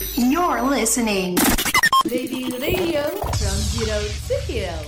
You're listening. Lady Radio from Zero to Hero.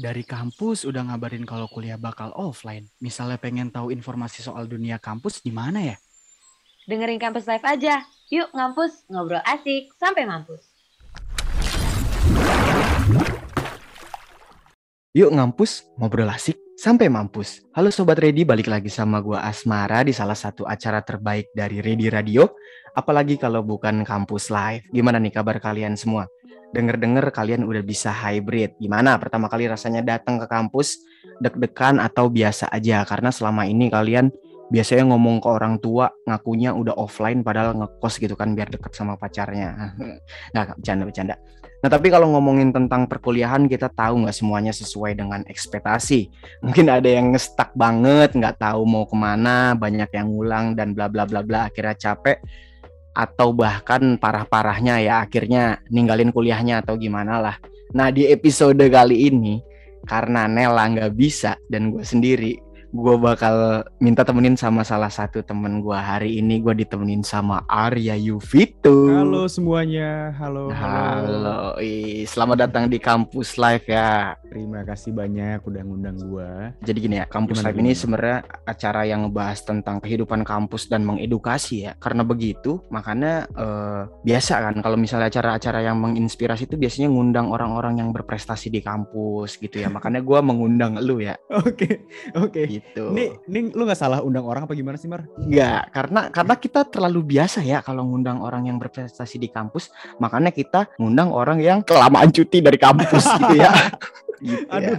Dari kampus udah ngabarin kalau kuliah bakal offline. Misalnya pengen tahu informasi soal dunia kampus di mana ya? Dengerin kampus live aja. Yuk ngampus, ngobrol asik sampai mampus. Yuk ngampus, ngobrol asik sampai mampus. Halo Sobat Ready, balik lagi sama gua Asmara di salah satu acara terbaik dari Ready Radio. Apalagi kalau bukan kampus live. Gimana nih kabar kalian semua? Dengar-dengar kalian udah bisa hybrid. Gimana pertama kali rasanya datang ke kampus? Deg-degan atau biasa aja? Karena selama ini kalian biasanya ngomong ke orang tua ngakunya udah offline padahal ngekos gitu kan biar deket sama pacarnya. Nggak, bercanda-bercanda. Nah tapi kalau ngomongin tentang perkuliahan kita tahu nggak semuanya sesuai dengan ekspektasi. Mungkin ada yang ngestak banget, nggak tahu mau ke mana, banyak yang ngulang dan bla bla bla bla akhirnya capek atau bahkan parah-parahnya ya akhirnya ninggalin kuliahnya atau gimana lah. Nah di episode kali ini karena Nela nggak bisa dan gue sendiri gue bakal minta temenin sama salah satu temen gue hari ini. Gue ditemenin sama Arya Yuvito Halo semuanya, halo. halo. Ih, selamat datang di kampus live ya. Terima kasih banyak udah ngundang gua. jadi gini ya kampus live ini sebenarnya acara yang ngebahas tentang kehidupan kampus dan mengedukasi ya. Karena begitu makanya eh, biasa kan kalau misalnya acara-acara yang menginspirasi itu biasanya ngundang orang-orang yang berprestasi di kampus gitu ya. Makanya gue mengundang lu ya. Oke, oke. Gitu Nih, nih lu nggak salah undang orang apa gimana sih Mar? Enggak, karena karena kita terlalu biasa ya kalau ngundang orang yang berprestasi di kampus, makanya kita ngundang orang yang kelamaan cuti dari kampus gitu ya. Gitu Aduh. ya.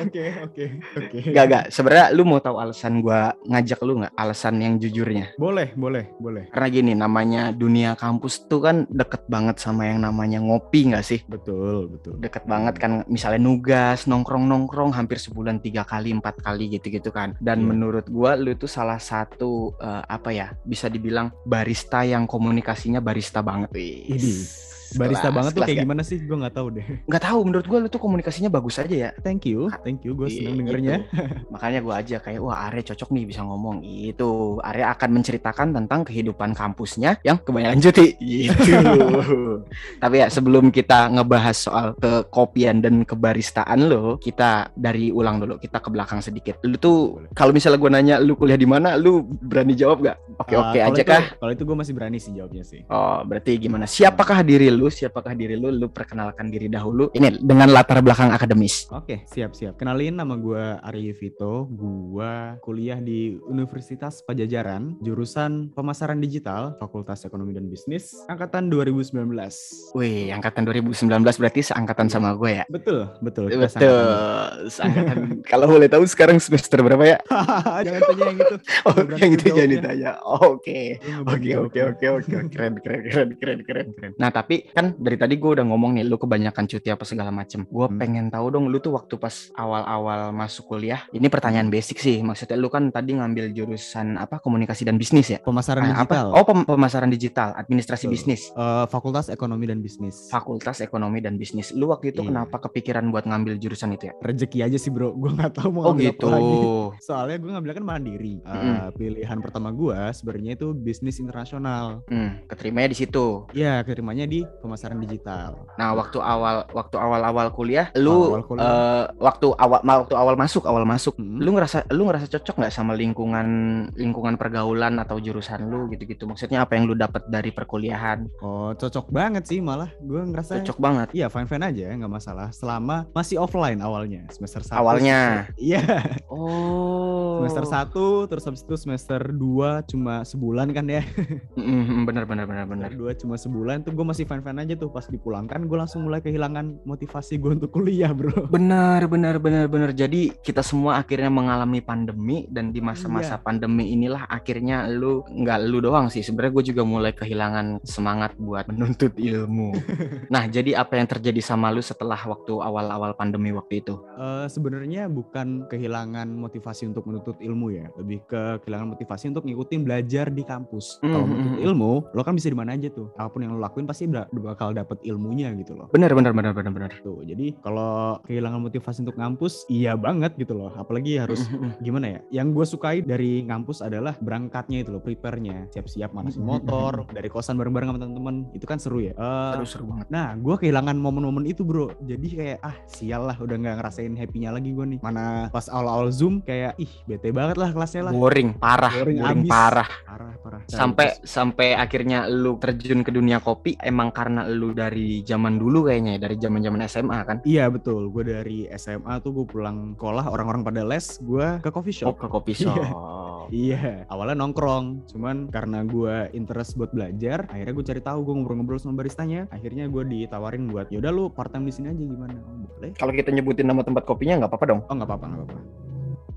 Oke, oke, oke. Enggak, enggak. Sebenarnya lu mau tahu alasan gua ngajak lu nggak? Alasan yang jujurnya. Boleh, boleh, boleh. Karena gini, namanya dunia kampus tuh kan deket banget sama yang namanya ngopi nggak sih? Betul, betul. Deket banget kan, misalnya nugas, nongkrong-nongkrong hampir sebulan tiga kali, empat kali gitu-gitu kan. Dan Iya. menurut gua lu tuh salah satu eh, apa ya, bisa dibilang barista yang komunikasinya barista banget. Wih, Ini, Barista kelas, banget tuh kelas kayak nggak? gimana sih? Gue nggak tahu deh. Nggak tahu, menurut gua lu tuh komunikasinya bagus aja ya. Thank you, thank you. Gue seneng Gitu. dengernya. Makanya gua aja kayak wah Arya cocok nih bisa ngomong gitu. Arya akan menceritakan tentang kehidupan kampusnya yang kebanyakan cuti gitu. Tapi ya sebelum kita ngebahas soal kekopian dan kebaristaan lo, kita dari ulang dulu, kita ke belakang sedikit. Lu tuh kalau misalnya gua nanya lu kuliah di mana, lu berani jawab gak? Oke Ah, oke aja itu- kah? Kalau itu gue masih berani sih jawabnya sih. Oh, berarti gimana? Siapakah diri lu? Siapakah diri lu? Lu perkenalkan diri dahulu. Ini dengan latar belakang akademis. Oke, siap-siap. Kenalin nama gue Arya Vito. Gue kuliah di Universitas Pajajaran, jurusan pemasaran digital, Fakultas Ekonomi dan Bisnis, angkatan 2019. Wih, angkatan 2019 berarti seangkatan sama gue ya? Betul, betul. Betul. Seangkatan. Kalau boleh tahu sekarang semester berapa ya? Jangan tanya yang gitu. Oh, yang itu jangan ditanya. Oke. Oke, oke, oke, oke, oke. Keren, keren, keren, keren, keren, keren. Nah, tapi kan dari tadi gue udah ngomong nih, lu kebanyakan cuti apa segala macem. Gue Hmm. pengen tahu dong, lu tuh waktu pas awal-awal masuk kuliah, ini pertanyaan basic sih. Maksudnya lu kan tadi ngambil jurusan apa? Komunikasi dan bisnis ya? Pemasaran Ah, digital. Apa? Oh, pem- pemasaran digital, administrasi Betul. bisnis. Eh, Fakultas Ekonomi dan Bisnis. Fakultas Ekonomi dan Bisnis. Lu waktu itu Iya. kenapa kepikiran buat ngambil jurusan itu ya? Rezeki aja sih bro. Gue nggak tahu mau Oh ngambil apa gitu. lagi. Soalnya gue ngambil kan mandiri. Eh, Mm-mm. pilihan pertama gue sebenarnya itu bisnis internasional. Hmm, keterimanya di situ. Ya, keterimanya di pemasaran digital. Nah, waktu awal waktu awal-awal kuliah, lu Awal kuliah. eh, waktu awal waktu awal masuk, awal masuk, Hmm. lu ngerasa lu ngerasa cocok nggak sama lingkungan lingkungan pergaulan atau jurusan lu gitu-gitu? Maksudnya apa yang lu dapat dari perkuliahan? Oh, cocok banget sih malah. Gue ngerasa Cocok banget. Iya, fine-fine aja, nggak masalah. Selama masih offline awalnya, semester 1. Awalnya. Iya, Oh. semester 1, terus habis itu semester 2 cuma sebulan kan ya. Mm, bener bener bener bener. Semester 2 cuma sebulan tuh gue masih fine-fine aja tuh pas dipulangkan gue langsung mulai kehilangan motivasi gue untuk kuliah, Bro. Benar, benar, benar, benar. Jadi kita semua akhirnya mengalami pandemi dan di masa-masa Iya. pandemi inilah akhirnya lu nggak lu doang sih. Sebenarnya gue juga mulai kehilangan semangat buat menuntut ilmu. nah, jadi apa yang terjadi sama lu setelah waktu awal-awal pandemi waktu itu? Eh, sebenarnya bukan kehilangan motivasi untuk menuntut ilmu ya, lebih ke kehilangan motivasi untuk ngikutin belajar di kampus. Hmm, Kalau hmm, menuntut hmm. ilmu, lo kan bisa di mana aja tuh. Apa pun yang lo lakuin pasti bakal dapet ilmunya gitu loh. Bener bener bener bener bener. Tuh, jadi kalau kehilangan motivasi untuk ngampus, iya banget gitu loh. Apalagi harus Mm-mm. gimana ya? Yang gue sukai dari ngampus adalah berangkatnya itu loh, prepare-nya, siap-siap manasin motor, dari kosan bareng-bareng sama teman-teman, itu kan seru ya. Eh, Seru seru banget. Nah, gue kehilangan momen-momen itu bro. Jadi kayak ah sial lah, udah nggak ngerasain happy-nya lagi gue nih. Mana pas awal-awal zoom kayak ih bete banget lah kelasnya lah. Boring parah, Boring boring, abis. parah. Parah parah. Sampai Terus- sampai akhirnya lu terjun ke dunia kopi emang karena lu dari zaman dulu kayaknya ya, dari zaman-zaman SMA kan. Iya betul. Gue dari SMA tuh gue pulang sekolah orang-orang pada les, gue ke coffee Oh shop. ke kopi Iya. shop. Iya, awalnya nongkrong, cuman karena gue interest buat belajar, akhirnya gue cari tahu, gue ngobrol-ngobrol sama baristanya, akhirnya gue ditawarin buat, yaudah lu part time di sini aja gimana? Oh, boleh? Kalau kita nyebutin nama tempat kopinya nggak apa-apa dong. Oh nggak apa-apa, nggak apa-apa.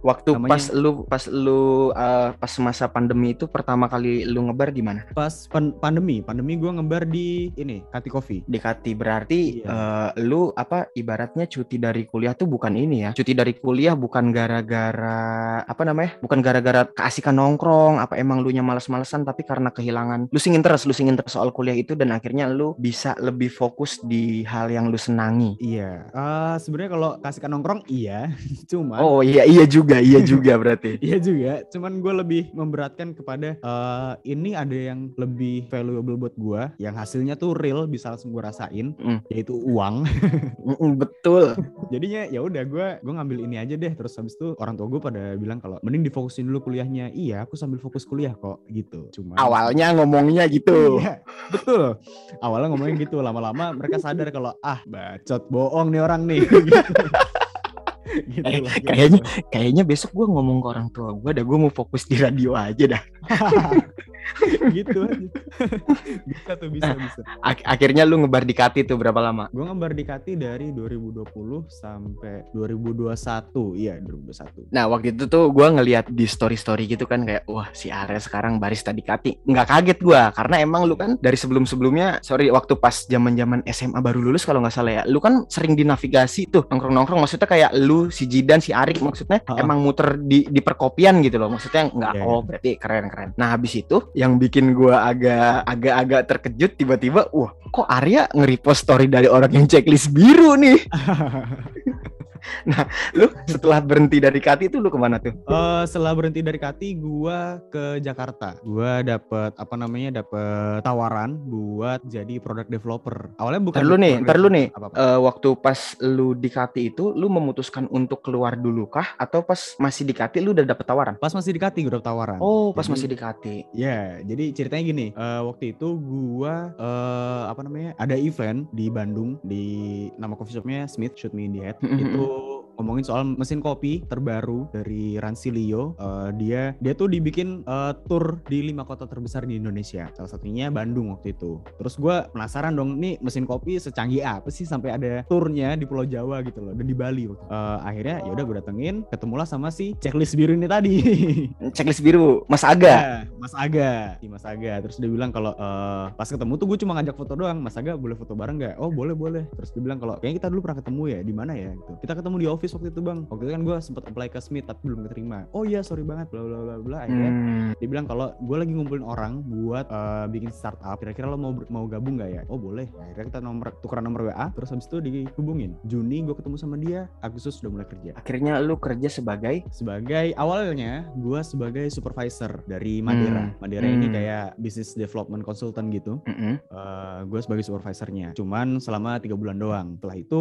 Waktu Namanya- pas lu pas lu uh, pas masa pandemi itu pertama kali lu ngebar di mana? Pas pan- pandemi, pandemi gue ngebar di ini, Kati Coffee. Di Kati berarti Iya. uh, lu apa ibaratnya cuti dari kuliah tuh bukan ini ya. Cuti dari kuliah bukan gara-gara apa namanya? Bukan gara-gara keasikan nongkrong, apa emang lu nya males-malesan tapi karena kehilangan losing interest, losing interest soal kuliah itu dan akhirnya lu bisa lebih fokus di hal yang lu senangi. Iya, Eh sebenarnya kalau kasihkan nongkrong iya, cuman Oh iya iya juga, iya juga berarti. Iya juga, cuman gue lebih memberatkan kepada eh, ini ada yang lebih valuable buat gue, yang hasilnya tuh real bisa langsung gue rasain, Mm. yaitu uang. Mm, Betul. Jadinya ya udah gue gue ngambil ini aja deh. Terus habis itu orang tua gue pada bilang kalau mending difokusin dulu kuliahnya. Iya, aku sambil fokus kuliah kok gitu. Cuma Awalnya ngomongnya gitu. Iya, betul. Awalnya ngomongin gitu, lama-lama mereka sadar kalau ah bacot bohong nih orang nih. gitu. Eh, lah, gitu. kayaknya- Kayaknya besok gua ngomong ke orang tua gua dah gua mau fokus di radio aja dah. gitu aja. bisa tuh bisa bisa. Ak- akhirnya lu ngebar di Kati tuh berapa lama? Gue ngebar di Kati dari 2020 sampai 2021. Iya, 2021. Nah waktu itu tuh gua ngeliat di story-story gitu kan kayak wah si Arya sekarang barista di Kati. Nggak kaget gua karena emang lu kan dari sebelum-sebelumnya sorry waktu pas zaman-zaman SMA baru lulus kalau nggak salah ya. Lu kan sering di navigasi tuh nongkrong-nongkrong maksudnya kayak lu si Jidan si Arik maksudnya Ha-ha. emang muter di di perkopian gitu loh. Maksudnya nggak Iya, oh berarti keren-keren. Nah habis itu yang bikin gua agak agak-agak terkejut tiba-tiba wah kok Arya nge-repost story dari orang yang checklist biru nih. Lu setelah berhenti dari Kati itu lu ke mana tuh? Eh, setelah berhenti dari Kati, gua ke Jakarta. Gua dapet apa namanya? Dapet tawaran buat jadi product developer. Awalnya bukan lu nih, product ntar lu nih. developer, apa-apa. Eh, waktu pas lu di Kati itu, lu memutuskan untuk keluar dulu kah? Atau pas masih di Kati lu udah dapet tawaran? Pas masih di Kati gue dapet tawaran. Oh, pas Jadi- masih di Kati. Ya, jadi ceritanya gini. eh, waktu itu gua eh, apa namanya? Ada event di Bandung di nama coffee shopnya Smith Shoot Me in the Head. Itu ngomongin soal mesin kopi terbaru dari Ransilio. Eh, dia dia tuh dibikin eh, tour di lima kota terbesar di Indonesia. Salah satunya Bandung waktu itu. Terus gua penasaran dong, nih mesin kopi secanggih apa sih sampai ada turnya di Pulau Jawa gitu loh dan di Bali. waktu. Eh, akhirnya ya udah gue datengin, ketemulah sama si checklist biru ini tadi. Checklist biru, Mas Aga. Ya, Mas Aga, si Mas Aga. Terus dia bilang kalau eh, pas ketemu tuh gue cuma ngajak foto doang. Mas Aga boleh foto bareng nggak? Oh boleh boleh. Terus dia bilang kalau kayaknya kita dulu pernah ketemu ya di mana ya? Gitu. Kita ketemu di office waktu itu bang. Waktu itu kan gue sempat apply ke Smith tapi belum keterima. Oh iya sorry banget. Bla bla bla bla. Akhirnya Hmm, dia bilang kalau gue lagi ngumpulin orang buat eh, bikin startup. Kira-kira lo mau mau gabung nggak ya? Oh boleh. Akhirnya kita nomor tukeran nomor WA. Terus habis itu dihubungin. Juni gue ketemu sama dia. Agustus sudah mulai kerja akhirnya lu kerja sebagai sebagai awalnya gue sebagai supervisor dari Madera. Hmm. Madera ini Hmm. kayak business development consultant gitu. Mm-mm. gue sebagai supervisornya. Cuman selama tiga bulan doang. Setelah itu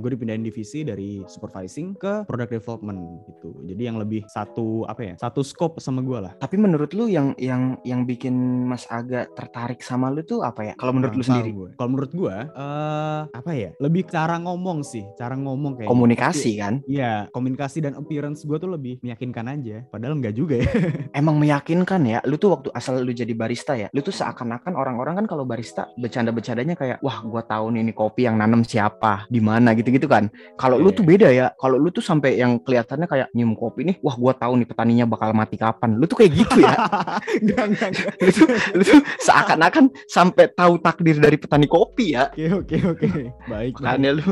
gue dipindahin divisi dari supervising ke product development gitu. Jadi yang lebih satu apa ya? Satu scope sama gue lah. Tapi menurut lu yang yang yang bikin Mas Aga tertarik sama lu tuh apa ya? Kalau menurut lu Kurang tahu sendiri? gue. Kalau menurut gue eh apa ya? Lebih cara ngomong sih, cara ngomong kayak Komunikasi kan? Iya, komunikasi dan appearance gue tuh lebih meyakinkan aja. Padahal enggak juga ya. Emang meyakinkan ya. Lu tuh waktu asal lu jadi barista ya, lu tuh seakan-akan orang-orang kan kalau barista bercanda-bercandanya kayak, wah gua tahu nih ini kopi yang nanam siapa, di mana gitu-gitu kan. Kalau lu Iya, tuh beda ya. Kalau lu tuh sampai yang kelihatannya kayak nyium kopi nih, wah gua tahu nih petaninya bakal mati kapan. Lu tuh kayak gitu ya. Enggak, enggak, enggak. lu tuh, lu tuh seakan-akan sampai tahu takdir dari petani kopi ya. Oke, oke, oke. Baik, baik. Makanya lu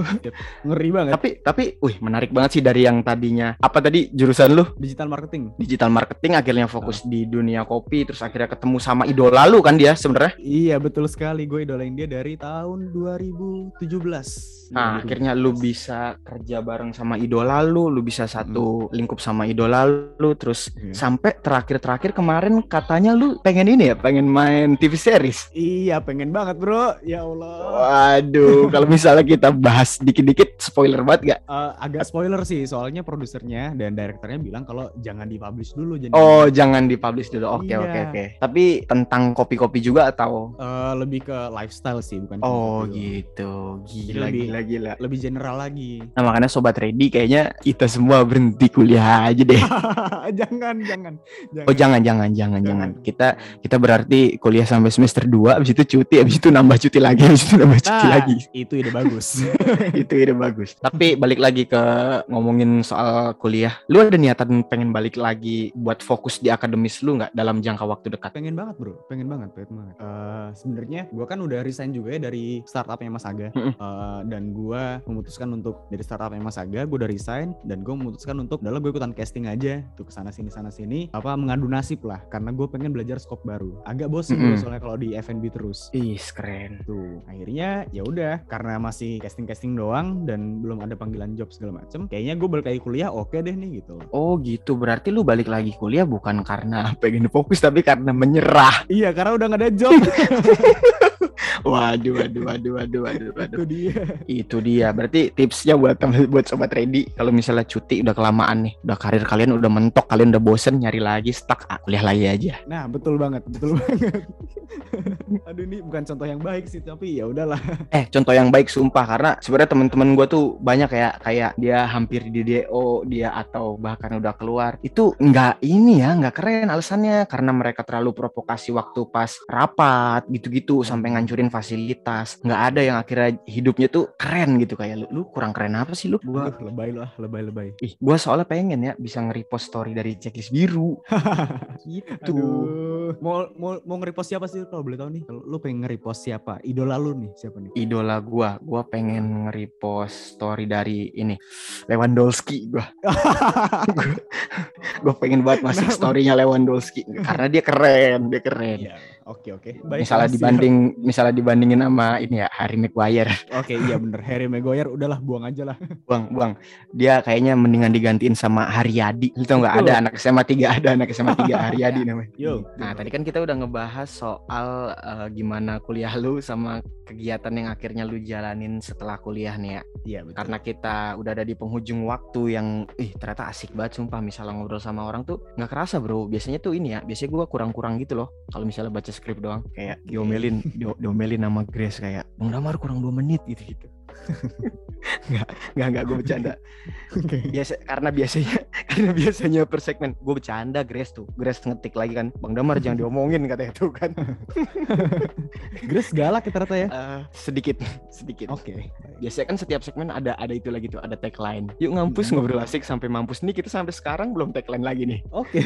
Ngeri banget. tapi tapi wih menarik banget sih dari yang tadinya apa tadi jurusan lu Digital marketing. digital marketing akhirnya fokus di dunia kopi terus akhirnya ketemu sama idola lu kan dia sebenarnya Iya, betul sekali. Gue idolain dia dari tahun 2017. Nah, 2017. akhirnya lu bisa kerja bareng sama idola lu, lu bisa satu lingkup sama idola lu, terus Iya. sampai terakhir-terakhir kemarin katanya lu pengen ini ya, pengen main TV series. Iya, pengen banget, Bro. Ya Allah. Waduh, kalau misalnya kita bahas dikit-dikit spoiler banget gak? Eh, agak spoiler sih, soalnya produsernya dan direkturnya bilang kalau jangan dipublish dulu. Jangan Oh, jangan dipublish dulu. Oke, Iya. oke, oke. Tapi tentang kopi-kopi juga atau? Eh, lebih ke lifestyle sih, bukan. Oh, kopi doang. gitu. Gila, lebih- gila, gila. Lebih general lagi. Nah, makanya sobat ready kayaknya kita semua berhenti kuliah aja deh. jangan, jangan, Oh, jangan, jangan, jangan, jangan. Kita kita berarti kuliah sampai semester 2 habis itu cuti, habis itu nambah cuti lagi, habis itu nambah cuti Nah, lagi. itu ide bagus. itu ide bagus. Tapi balik lagi ke ngomongin soal kuliah. Lu ada niatan pengen balik lagi buat fokus di akademis lu nggak dalam jangka waktu dekat? pengen banget bro, pengen banget, pengen banget. Eh, Sebenarnya gue kan udah resign juga ya dari startupnya Mas Aga. Eh, dan gue memutuskan untuk dari startupnya Mas Aga, gue udah resign dan gue memutuskan untuk adalah gue ikutan casting aja, tuh ke sana sini sana sini, apa mengadu nasib lah, karena gue pengen belajar scope baru. Agak bosen bro, Mm-mm. soalnya kalau di F&B terus. Ih, keren. Tuh, akhirnya ya udah karena masih casting-casting doang dan belum ada panggilan job segala macem, kayaknya gue balik lagi kuliah oke deh nih gitu. Oh gitu, berarti lu balik lagi kuliah bukan karena pengen fokus tapi karena menyerah. Iya, karena udah gak ada job. Waduh, waduh, waduh, waduh, waduh, waduh. Itu dia. Itu dia. Berarti tipsnya buat temen- buat sobat ready kalau misalnya cuti udah kelamaan nih, udah karir kalian udah mentok, kalian udah bosen nyari lagi stuck, ah, kuliah lagi aja. Nah, betul banget, betul banget. Aduh ini bukan contoh yang baik sih, tapi ya udahlah. Eh, contoh yang baik sumpah karena sebenarnya teman-teman gue tuh banyak ya kayak dia hampir di DO dia atau bahkan udah keluar. Itu nggak ini ya, nggak keren alasannya karena mereka terlalu provokasi waktu pas rapat gitu-gitu sampai ngancurin fasilitas. Nggak ada yang akhirnya hidupnya tuh keren gitu kayak lu. Lu kurang keren apa sih lu? Gua lebay lah, lebay-lebay. Ih, gua soalnya pengen ya bisa nge-repost story dari checklist biru. gitu. Aduh. Mau mau mau nge-repost siapa sih kalau boleh tahu nih? Kalau lu pengen nge-repost siapa? Idola lu nih, siapa nih? Idola gua, gua pengen nge-repost story dari ini Lewandowski gua. gue pengen banget masuk Kenapa? storynya Lewandowski karena dia keren, dia keren. Iya. Oke, oke. Baik, misalnya dibanding, misalnya dibandingin sama ini ya Harry Maguire, Oke, iya bener. Harry Maguire udahlah buang aja lah. buang, buang. Dia kayaknya mendingan digantiin sama Haryadi. Lu tau nggak ada anak SMA 3 ada anak SMA 3 Haryadi namanya. Yo. Nah, tadi kan kita udah ngebahas soal eh, gimana kuliah lu sama kegiatan yang akhirnya lu jalanin setelah kuliah nih ya. Iya, betul. Karena kita udah ada di penghujung waktu yang ih ternyata asik banget sumpah misalnya ngobrol sama orang tuh nggak kerasa bro biasanya tuh ini ya biasanya gua kurang-kurang gitu loh kalau misalnya baca skrip doang. Kayak diomelin di- diomelin sama Grace kayak Bang Damar kurang dua menit gitu gitu nggak nggak nggak gue bercanda Oke. biasa karena biasanya karena biasanya per segmen gue bercanda Grace tuh Grace ngetik lagi kan Bang Damar jangan diomongin katanya tuh kan Grace galak ya ternyata ya. Eh, sedikit sedikit Oke. biasanya kan setiap segmen ada ada itu lagi tuh ada tagline yuk ngampus Mhm. ngobrol asik sampai mampus nih kita sampai sekarang belum tagline lagi nih Oke.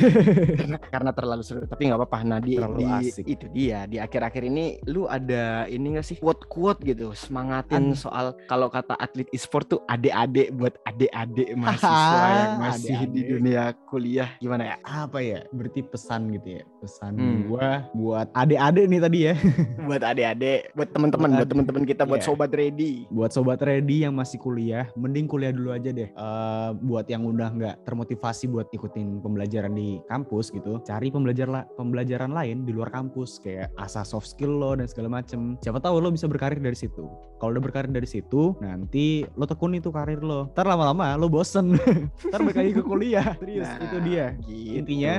karena, karena terlalu seru tapi nggak apa-apa nah di, Terlalu di- asik. itu dia di akhir-akhir ini lu ada ini gak sih quote quote gitu semangatin Ad- soal kalau kata atlet e-sport tuh adik-adik buat adik-adik mahasiswa yang masih di Adik-adik. dunia kuliah gimana ya Apa ya? Berarti pesan gitu ya. Pesan Hmm. gua buat adik-adik nih tadi ya. buat adik-adik buat teman-teman Buat teman-teman kita buat Iya. sobat ready buat sobat ready yang masih kuliah, mending kuliah dulu aja deh. Eh, buat yang udah nggak termotivasi buat ikutin pembelajaran di kampus gitu, cari pembelajaran pembelajaran lain di luar kampus kayak asah soft skill lo dan segala macem. Siapa tahu lo bisa berkarir dari situ. Kalau udah berkarir dari situ, nanti lo tekuni tuh karir lo. Ntar lama-lama lo bosen. Ntar balik lagi ke kuliah. Serius, Nah, itu dia. gitu. Intinya,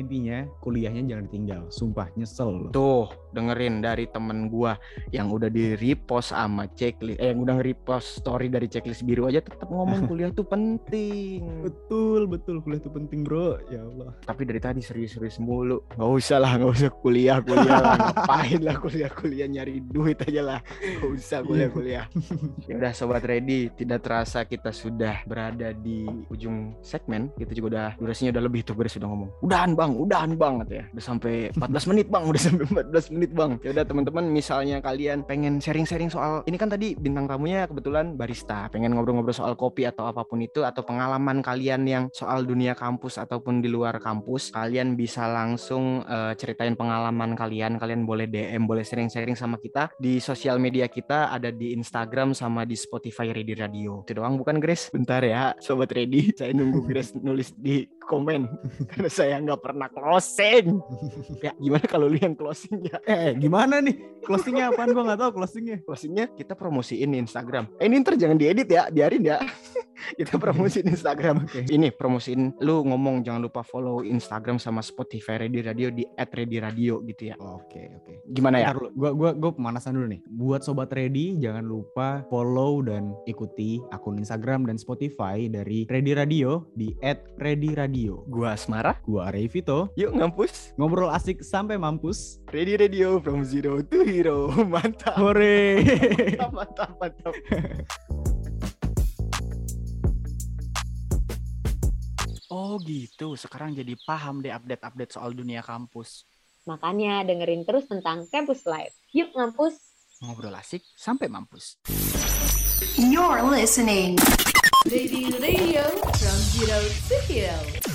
intinya kuliahnya jangan ditinggal. Sumpah nyesel loh. Tuh, dengerin dari temen gua yang udah di repost sama checklist, eh yang udah nge-repost story dari checklist biru aja tetap ngomong kuliah tuh penting. Betul, betul kuliah itu penting, Bro. Ya Allah. Tapi dari tadi serius-serius mulu. Gak usah lah, gak usah kuliah, kuliah lah. Ngapain lah kuliah-kuliah nyari duit aja lah. Gak usah kuliah-kuliah. ya udah sobat ready, tidak terasa kita sudah berada di ujung segmen. Kita juga udah durasinya udah lebih tuh gue sudah ngomong. Udahan bang, udahan bang ya. Udah sampai 14 menit bang, udah sampai 14 menit bang. Ya udah teman-teman, misalnya kalian pengen sharing-sharing soal ini kan tadi bintang tamunya kebetulan barista, pengen ngobrol-ngobrol soal kopi atau apa pun itu atau pengalaman kalian yang soal dunia kampus ataupun di luar kampus, kalian bisa langsung eh, ceritain pengalaman kalian. Kalian boleh DM, boleh sharing-sharing sama kita di sosial media kita ada di Instagram sama di Spotify Ready Radio. Itu doang bukan Grace? Bentar ya, sobat Ready. Saya nunggu Grace nulis di komen karena saya nggak pernah closing. ya gimana kalau lu yang closing ya? Eh, gimana nih? Closingnya apaan? Gua nggak tahu closingnya. Closingnya kita promosiin di Instagram. Eh ini ntar jangan diedit ya, biarin ya. kita promosiin Instagram. Oke. Ini promosiin lu ngomong jangan lupa follow Instagram sama Spotify Ready Radio di @readyradio gitu ya. Oke, oke. Gimana ya? Ntar dulu, gua gua gua pemanasan dulu nih. Buat sobat ready, jangan lupa follow dan ikuti akun Instagram dan Spotify dari Ready Radio di @readyradio. Gua Asmara. Gua Arey Vito. Yuk ngampus. Ngobrol asik sampai mampus. Ready Radio from zero to hero. Mantap. Hore. Mantap, mantap, mantap. Oh gitu, sekarang jadi paham deh update-update soal dunia kampus. Makanya dengerin terus tentang Campus Life. Yuk ngampus! Ngobrol asik sampai mampus. You're listening. Ready Radio from Zero to Hero.